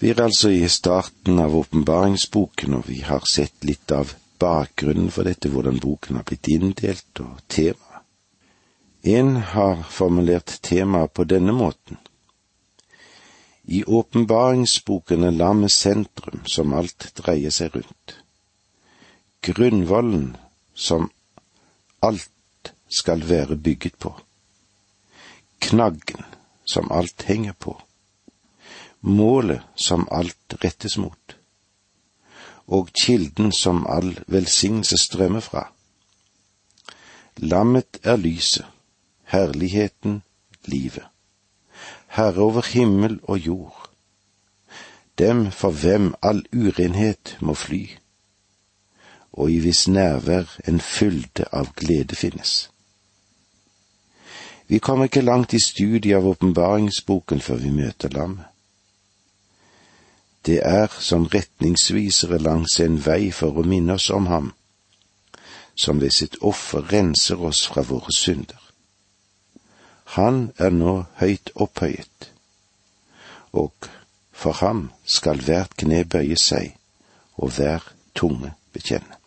Vi er altså i starten av åpenbaringsboken, og vi har sett litt av bakgrunnen for dette, hvordan boken har blitt inndelt, og tema. En har formulert temaet på denne måten. I åpenbaringsboken er lammet sentrum som alt dreier seg rundt. Grunnvollen som alt skal være bygget på. Knaggen som alt henger på målet som alt rettes mot, og kilden som all velsignelse strømmer fra. Lammet er lyset, herligheten, livet, Herre over himmel og jord, dem for hvem all urenhet må fly, og i hvis nærvær en fylde av glede finnes. Vi kommer ikke langt i studiet av åpenbaringsboken før vi møter lammet. Det er som retningsvisere langs en vei for å minne oss om ham, som ved sitt offer renser oss fra våre synder. Han er nå høyt opphøyet, og for ham skal hvert kne bøye seg og hver tunge bekjenne.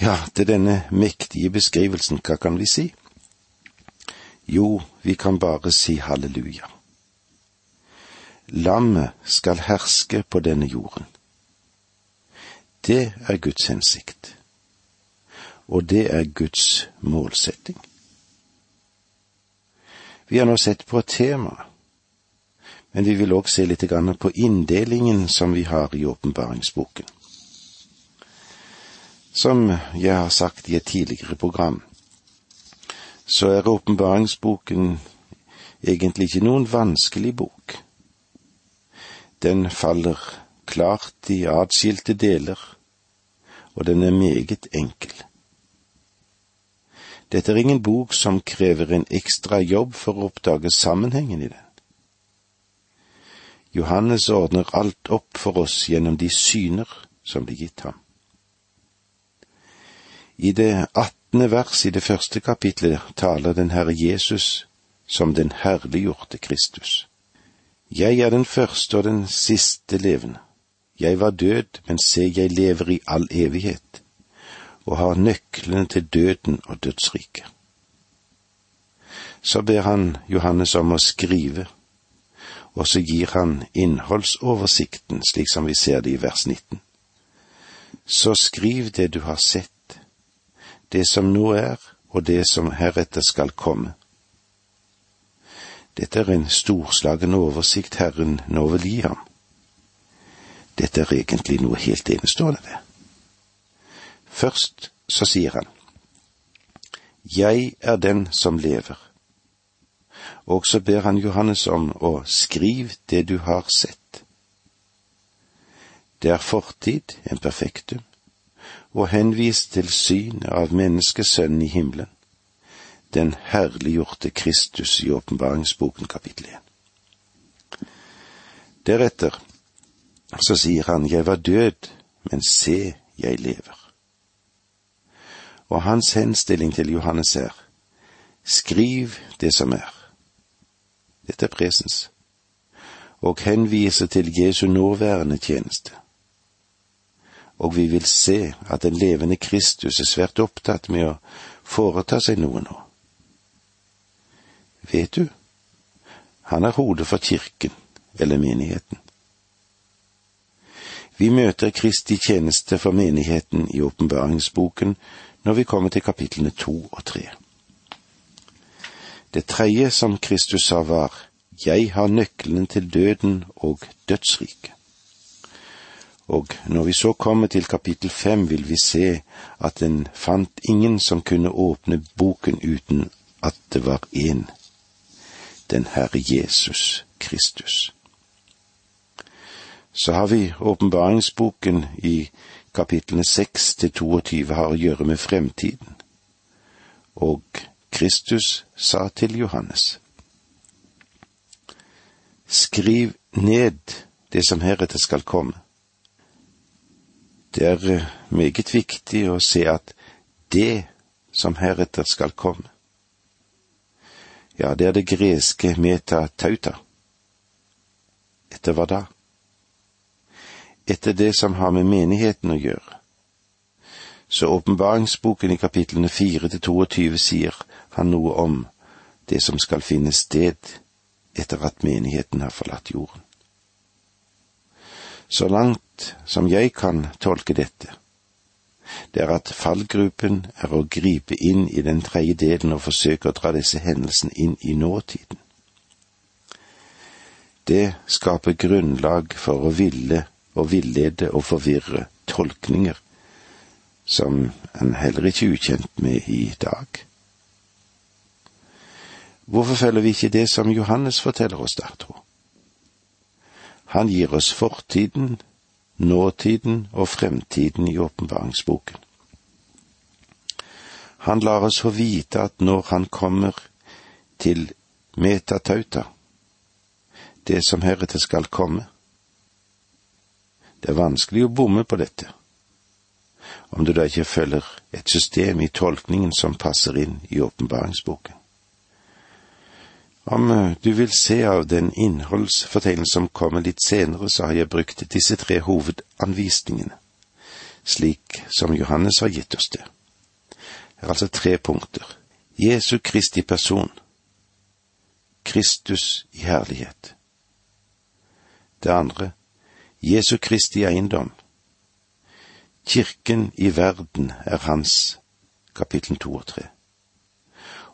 Ja, til denne mektige beskrivelsen, hva kan vi si? Jo, vi kan bare si halleluja. Lammet skal herske på denne jorden. Det er Guds hensikt, og det er Guds målsetting. Vi har nå sett på et tema, men vi vil også se litt på inndelingen som vi har i åpenbaringsboken. Som jeg har sagt i et tidligere program, så er åpenbaringsboken egentlig ikke noen vanskelig bok. Den faller klart i atskilte deler, og den er meget enkel. Dette er ingen bok som krever en ekstra jobb for å oppdage sammenhengen i den. Johannes ordner alt opp for oss gjennom de syner som blir gitt ham. I det attende vers i det første kapitlet taler den Herre Jesus som den herliggjorte Kristus. Jeg er den første og den siste levende. Jeg var død, men se, jeg lever i all evighet, og har nøklene til døden og dødsriket. Så ber han Johannes om å skrive, og så gir han innholdsoversikten slik som vi ser det i vers 19. Så skriv det du har sett, det som nå er, og det som heretter skal komme dette er en storslagen oversikt Herren nå vil gi ham. Dette er egentlig noe helt enestående, det. Først så sier han, Jeg er den som lever. Og så ber han Johannes om å skrive det du har sett. Det er fortid, en perfektum, og henvist til synet av menneskesønnen i himmelen den herliggjorte Kristus i åpenbaringsboken kapittel 1. Deretter så sier han, Jeg var død, men se, jeg lever. Og hans henstilling til Johannes er, Skriv det som er. Dette er presens, og henviser til Jesu nåværende tjeneste. Og vi vil se at den levende Kristus er svært opptatt med å foreta seg noe nå. Vet du, han er hodet for kirken, eller menigheten. Vi møter Kristi tjeneste for menigheten i åpenbaringsboken når vi kommer til kapitlene to og tre. Det tredje som Kristus sa var, Jeg har nøkkelen til døden og dødsriket. Og når vi så kommer til kapittel fem, vil vi se at en fant ingen som kunne åpne boken uten at det var én den Herre Jesus Kristus. Så har vi åpenbaringsboken i kapitlene seks til 22 har å gjøre med fremtiden. Og Kristus sa til Johannes, Skriv ned det som heretter skal komme. Det er meget viktig å se at det som heretter skal komme, ja, det er det greske metatauta. etter hva da? Etter det som har med menigheten å gjøre. Så åpenbaringsboken i kapitlene fire til 22 sier han noe om det som skal finne sted etter at menigheten har forlatt jorden. Så langt som jeg kan tolke dette, det er at fallgruppen er å gripe inn i den tredje delen og forsøke å dra disse hendelsene inn i nåtiden. Det skaper grunnlag for å ville og villede og forvirre tolkninger som en heller ikke er ukjent med i dag. Hvorfor følger vi ikke det som Johannes forteller oss der, tro? Han gir oss fortiden, nåtiden og fremtiden i åpenbaringsboken. Han lar oss få vite at når han kommer til metatauta, det som heretter skal komme. Det er vanskelig å bomme på dette, om du da ikke følger et system i tolkningen som passer inn i åpenbaringsboken. Om eh, du vil se av den innholdsfortegnelsen som kommer litt senere, så har jeg brukt disse tre hovedanvisningene, slik som Johannes har gitt oss det. Det er altså tre punkter. Jesu Kristi person. Kristus i herlighet. Det andre, Jesu Kristi eiendom. Kirken i verden er hans, kapittel to og tre.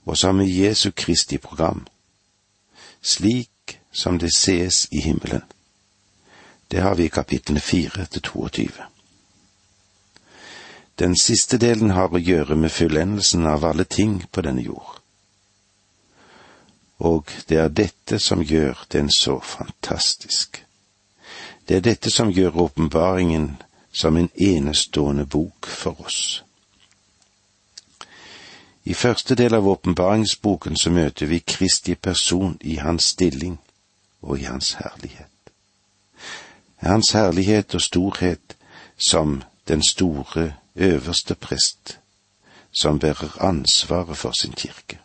Og har vi Jesu Kristi program slik som det sees i himmelen. Det har vi i kapitlene fire til 22. Den siste delen har å gjøre med fullendelsen av alle ting på denne jord. Og det er dette som gjør den så fantastisk. Det er dette som gjør åpenbaringen som en enestående bok for oss. I første del av åpenbaringsboken så møter vi Kristi person i hans stilling og i hans herlighet. Hans herlighet og storhet som den store øverste prest, som bærer ansvaret for sin kirke.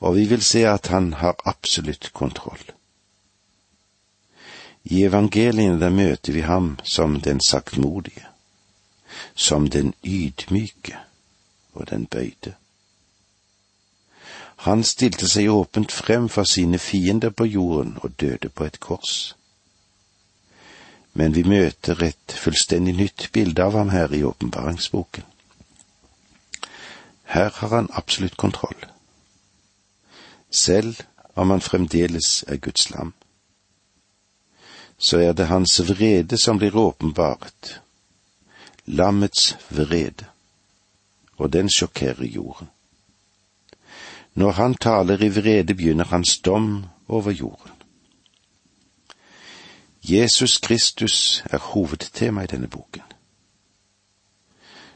Og vi vil se at han har absolutt kontroll. I evangeliene der møter vi ham som den saktmodige, som den ydmyke, og den bøyde. Han stilte seg åpent frem for sine fiender på jorden og døde på et kors. Men vi møter et fullstendig nytt bilde av ham her i åpenbaringsboken. Her har han absolutt kontroll, selv om han fremdeles er Guds lam. Så er det hans vrede som blir åpenbart, lammets vrede og den sjokkerer jorden. Når han taler i vrede, begynner hans dom over jorden. Jesus Kristus er hovedtema i denne boken.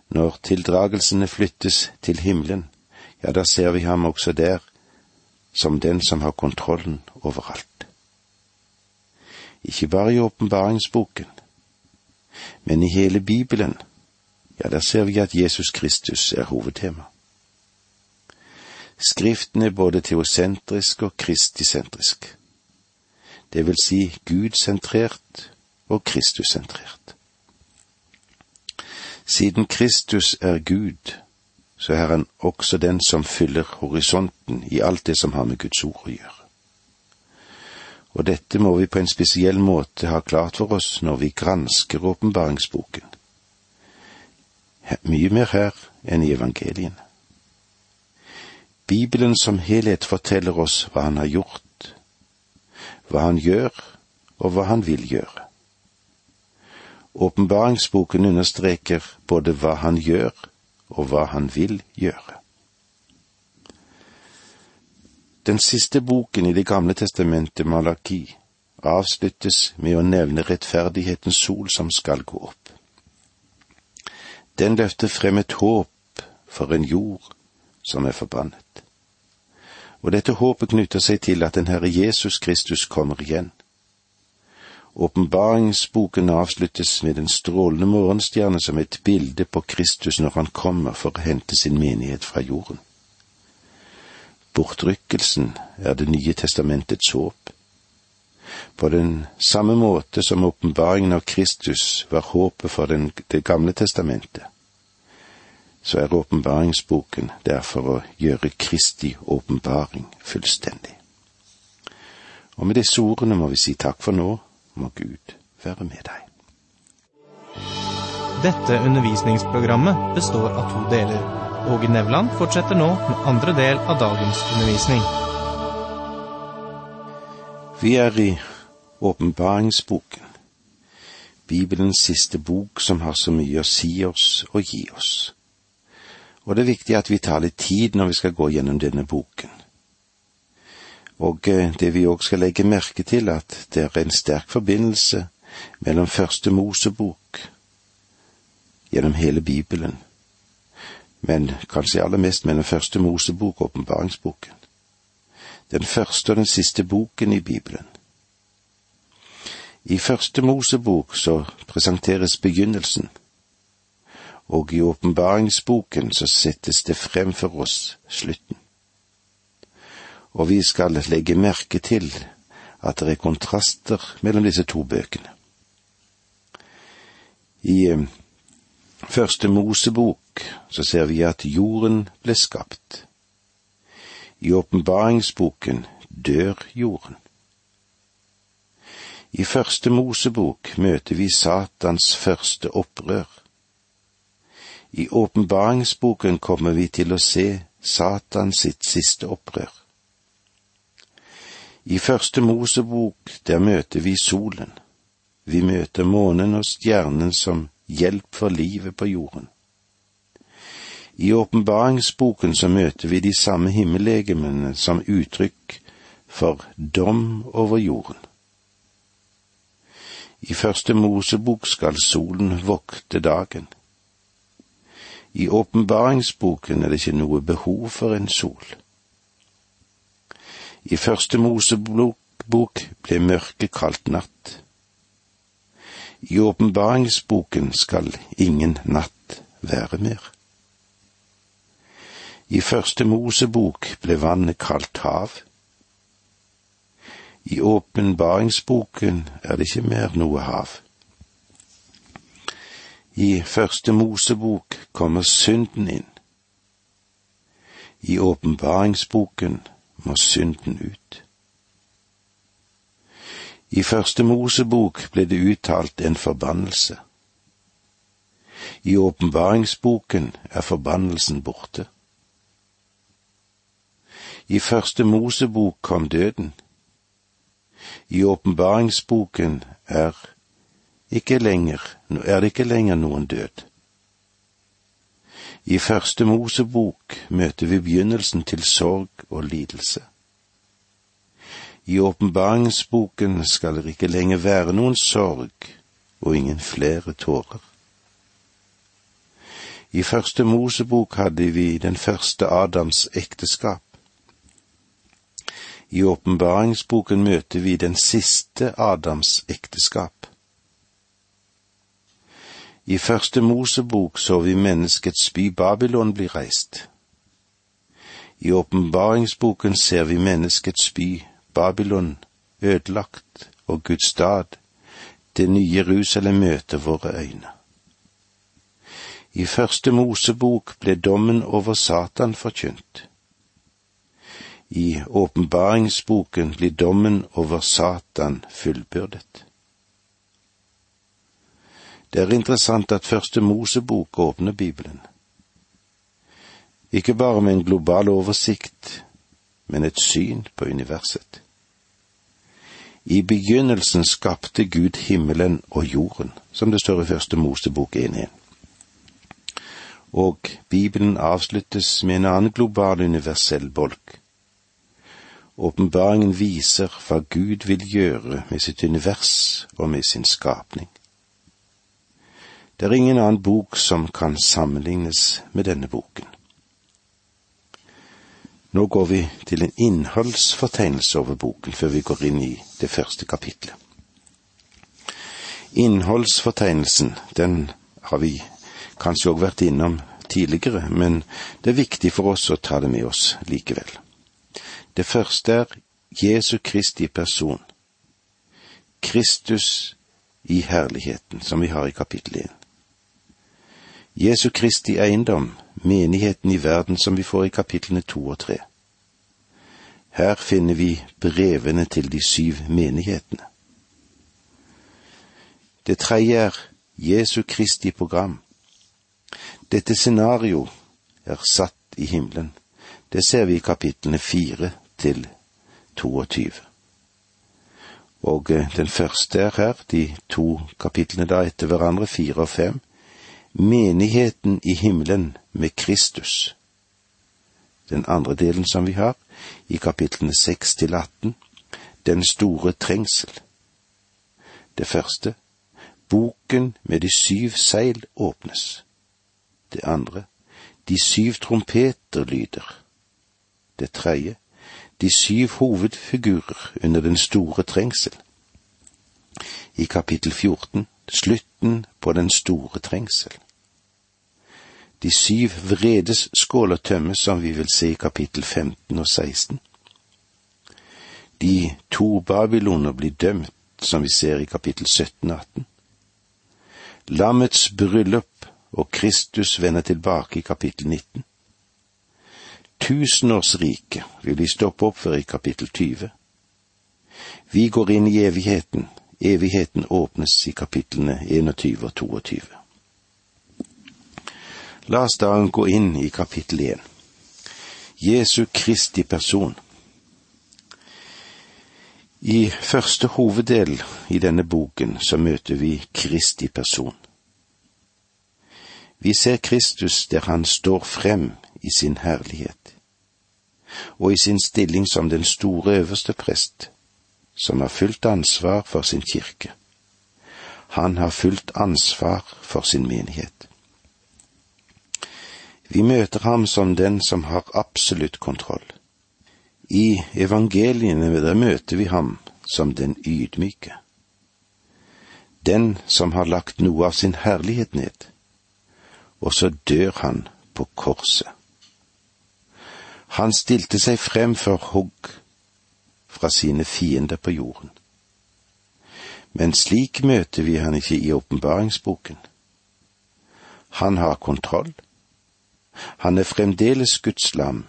Når tildragelsene flyttes til himmelen, ja, da ser vi ham også der som den som har kontrollen overalt. Ikke bare i åpenbaringsboken, men i hele Bibelen ja, der ser vi at Jesus Kristus er hovedtema. Skriften er både teosentrisk og kristisentrisk. Det vil si Gud-sentrert og Kristus-sentrert. Siden Kristus er Gud, så er han også den som fyller horisonten i alt det som har med Guds ord å gjøre. Og dette må vi på en spesiell måte ha klart for oss når vi gransker åpenbaringsboken mye mer her enn i evangeliene. Bibelen som helhet forteller oss hva han har gjort, hva han gjør og hva han vil gjøre. Åpenbaringsboken understreker både hva han gjør og hva han vil gjøre. Den siste boken i Det gamle testamentet, Malaki, avsluttes med å nevne rettferdighetens sol som skal gå opp. Den løfter frem et håp for en jord som er forbannet. Og dette håpet knytter seg til at den Herre Jesus Kristus kommer igjen. Åpenbaringsboken avsluttes med den strålende morgenstjerne som et bilde på Kristus når han kommer for å hente sin menighet fra jorden. Bortrykkelsen er Det nye testamentets håp. På den samme måte som åpenbaringen av Kristus var håpet for den, Det gamle testamentet, så er åpenbaringsboken derfor å gjøre Kristi åpenbaring fullstendig. Og med disse ordene må vi si takk for nå, må Gud være med deg. Dette undervisningsprogrammet består av to deler. Åge Nevland fortsetter nå med andre del av dagens undervisning. Vi er i åpenbaringsboken, Bibelens siste bok som har så mye å si oss og gi oss. Og det er viktig at vi tar litt tid når vi skal gå gjennom denne boken. Og eh, det vi òg skal legge merke til, at det er en sterk forbindelse mellom Første Mosebok gjennom hele Bibelen, men kanskje aller mest mellom Første Mosebok og åpenbaringsboken. Den første og den siste boken i Bibelen. I Første Mosebok så presenteres begynnelsen, og i åpenbaringsboken så settes det frem for oss slutten. Og vi skal legge merke til at det er kontraster mellom disse to bøkene. I eh, Første Mosebok så ser vi at jorden ble skapt. I åpenbaringsboken dør jorden. I Første Mosebok møter vi Satans første opprør. I åpenbaringsboken kommer vi til å se Satan sitt siste opprør. I Første Mosebok der møter vi solen. Vi møter månen og stjernen som hjelp for livet på jorden. I åpenbaringsboken så møter vi de samme himmellegemene som uttrykk for dom over jorden. I første Mosebok skal solen vokte dagen. I åpenbaringsboken er det ikke noe behov for en sol. I første Mosebok ble mørket kalt natt. I åpenbaringsboken skal ingen natt være mer. I første Mosebok ble vannet kalt hav. I åpenbaringsboken er det ikke mer noe hav. I første Mosebok kommer synden inn. I åpenbaringsboken må synden ut. I første Mosebok ble det uttalt en forbannelse. I åpenbaringsboken er forbannelsen borte. I første Mosebok kom døden. I åpenbaringsboken er er det ikke lenger noen død. I første Mosebok møter vi begynnelsen til sorg og lidelse. I åpenbaringsboken skal det ikke lenger være noen sorg og ingen flere tårer. I første Mosebok hadde vi den første Adams ekteskap. I åpenbaringsboken møter vi den siste Adams ekteskap. I første Mosebok så vi menneskets by Babylon bli reist. I åpenbaringsboken ser vi menneskets by Babylon ødelagt og Guds stad, det nye Jerusalem møter våre øyne. I første Mosebok ble dommen over Satan forkynt. I åpenbaringsboken blir dommen over Satan fullbyrdet. Det er interessant at første Mosebok åpner Bibelen. Ikke bare med en global oversikt, men et syn på universet. I begynnelsen skapte Gud himmelen og jorden, som det står i første Mosebok 1.1. Og Bibelen avsluttes med en annen global universell bolk. Åpenbaringen viser hva Gud vil gjøre med sitt univers og med sin skapning. Det er ingen annen bok som kan sammenlignes med denne boken. Nå går vi til en innholdsfortegnelse over boken før vi går inn i det første kapitlet. Innholdsfortegnelsen, den har vi kanskje òg vært innom tidligere, men det er viktig for oss å ta det med oss likevel. Det første er Jesu Kristi person. Kristus i herligheten, som vi har i kapittel 1. Jesu Kristi eiendom, menigheten i verden som vi får i kapitlene to og tre. Her finner vi brevene til de syv menighetene. Det tredje er Jesu Kristi program. Dette scenario er satt i himmelen. Det ser vi i kapitlene fire til 22. Og eh, den første er her, de to kapitlene da etter hverandre, fire og fem. Menigheten i himmelen med Kristus. Den andre delen som vi har, i kapitlene seks til atten, den store trengsel. Det første, boken med de syv seil åpnes. Det andre, de syv trompeter lyder. Det tredje, de syv hovedfigurer under den store trengsel. I kapittel 14 slutten på den store trengsel. De syv vredes skåler tømmes, som vi vil se i kapittel 15 og 16. De to babyloner blir dømt, som vi ser i kapittel 17 og 18. Lammets bryllup og Kristus vender tilbake i kapittel 19. Tusenårsriket vil vi stoppe opp for i kapittel 20. Vi går inn i evigheten. Evigheten åpnes i kapitlene 21 og 22. La oss da gå inn i kapittel 1. Jesu Kristi person. I første hoveddel i denne boken så møter vi Kristi person. Vi ser Kristus der han står frem i sin herlighet, og i sin stilling som den store øverste prest, som har fullt ansvar for sin kirke. Han har fullt ansvar for sin menighet. Vi møter ham som den som har absolutt kontroll. I evangeliene der møter vi ham som den ydmyke. Den som har lagt noe av sin herlighet ned, og så dør han på korset. Han stilte seg frem for hogg fra sine fiender på jorden. Men slik møter vi han ikke i åpenbaringsboken. Han har kontroll. Han er fremdeles Guds lam.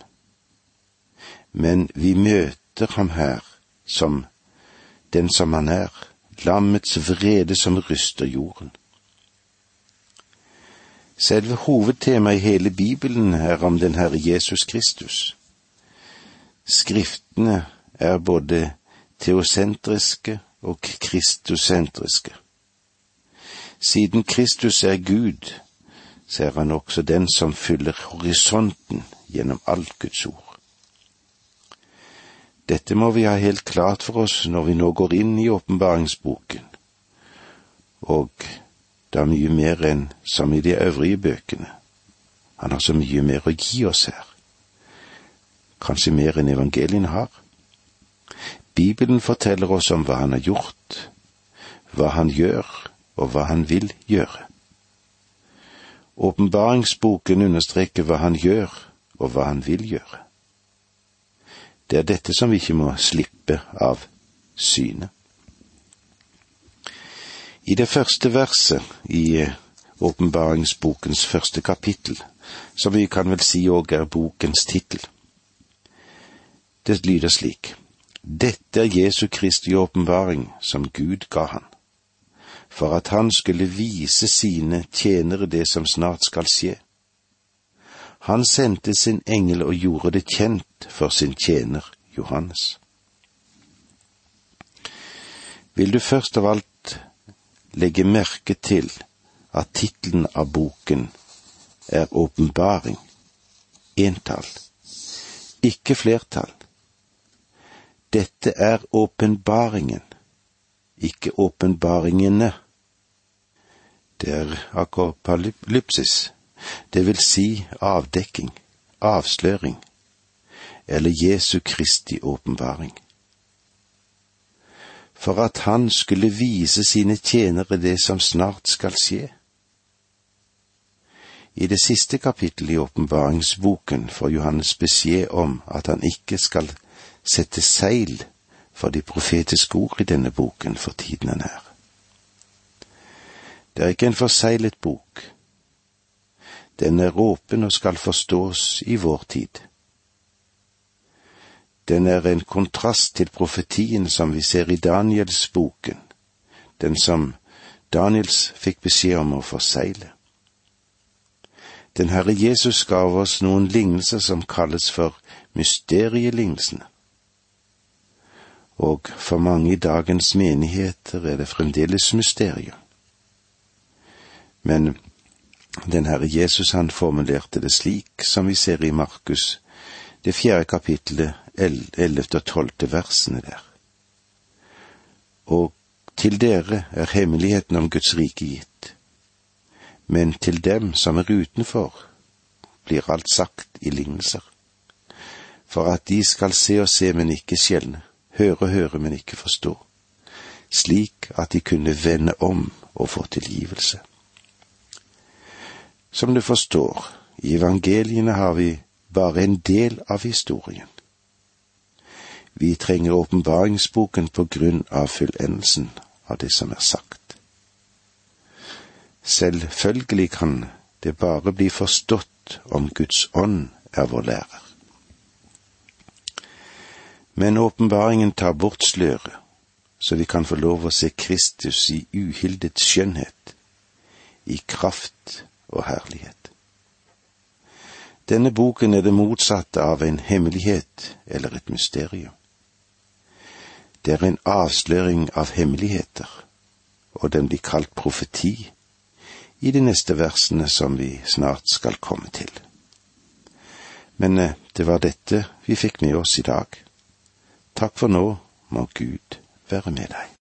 Men vi møter ham her som den som han er, lammets vrede som ryster jorden. Selve hovedtemaet i hele Bibelen er om den Herre Jesus Kristus. Skriftene er både teosentriske og kristusentriske. Siden Kristus er Gud, så er han også den som fyller horisonten gjennom alt Guds ord. Dette må vi ha helt klart for oss når vi nå går inn i åpenbaringsboken, og det er mye mer enn som i de øvrige bøkene. Han har så mye mer å gi oss her. Kanskje mer enn evangelien har. Bibelen forteller oss om hva han har gjort, hva han gjør, og hva han vil gjøre. Åpenbaringsboken understreker hva han gjør, og hva han vil gjøre. Det er dette som vi ikke må slippe av synet. I det første verset i eh, åpenbaringsbokens første kapittel, som vi kan vel si òg er bokens tittel. Det lyder slik. Dette er Jesu Kristi åpenbaring som Gud ga han, for at han skulle vise sine tjenere det som snart skal skje. Han sendte sin engel og gjorde det kjent for sin tjener Johannes. Vil du først av alt legge merke til at tittelen av boken er Åpenbaring, entall, ikke flertall. Dette er åpenbaringen, ikke åpenbaringene. Det er akopalypsis, det vil si avdekking, avsløring, eller Jesu Kristi åpenbaring for at han skulle vise sine tjenere det som snart skal skje. I det siste kapittelet i åpenbaringsboken får Johannes beskjed om at han ikke skal sette seil for de profetiske ord i denne boken, for tiden han er. Det er ikke en forseglet bok. Den er åpen og skal forstås i vår tid. Den er en kontrast til profetien som vi ser i Daniels boken, den som Daniels fikk beskjed om å forsegle. Den Herre Jesus gav oss noen lignelser som kalles for mysterielignelsene. Og for mange i dagens menigheter er det fremdeles mysterium. Men den Herre Jesus han formulerte det slik som vi ser i Markus, det fjerde kapittelet, ellevte og tolvte versene der. Og til dere er hemmeligheten om Guds rike gitt, men til dem som er utenfor, blir alt sagt i lignelser, for at de skal se og se, men ikke skjelne, høre og høre, men ikke forstå, slik at de kunne vende om og få tilgivelse. Som du forstår, i evangeliene har vi bare en del av historien. Vi trenger åpenbaringsboken på grunn av fullendelsen av det som er sagt. Selvfølgelig kan det bare bli forstått om Guds ånd er vår lærer. Men åpenbaringen tar bort sløret, så vi kan få lov å se Kristus i uhildet skjønnhet, i kraft og herlighet. Denne boken er det motsatte av en hemmelighet eller et mysterium. Det er en avsløring av hemmeligheter, og den blir kalt profeti i de neste versene som vi snart skal komme til. Men eh, det var dette vi fikk med oss i dag. Takk for nå, må Gud være med deg.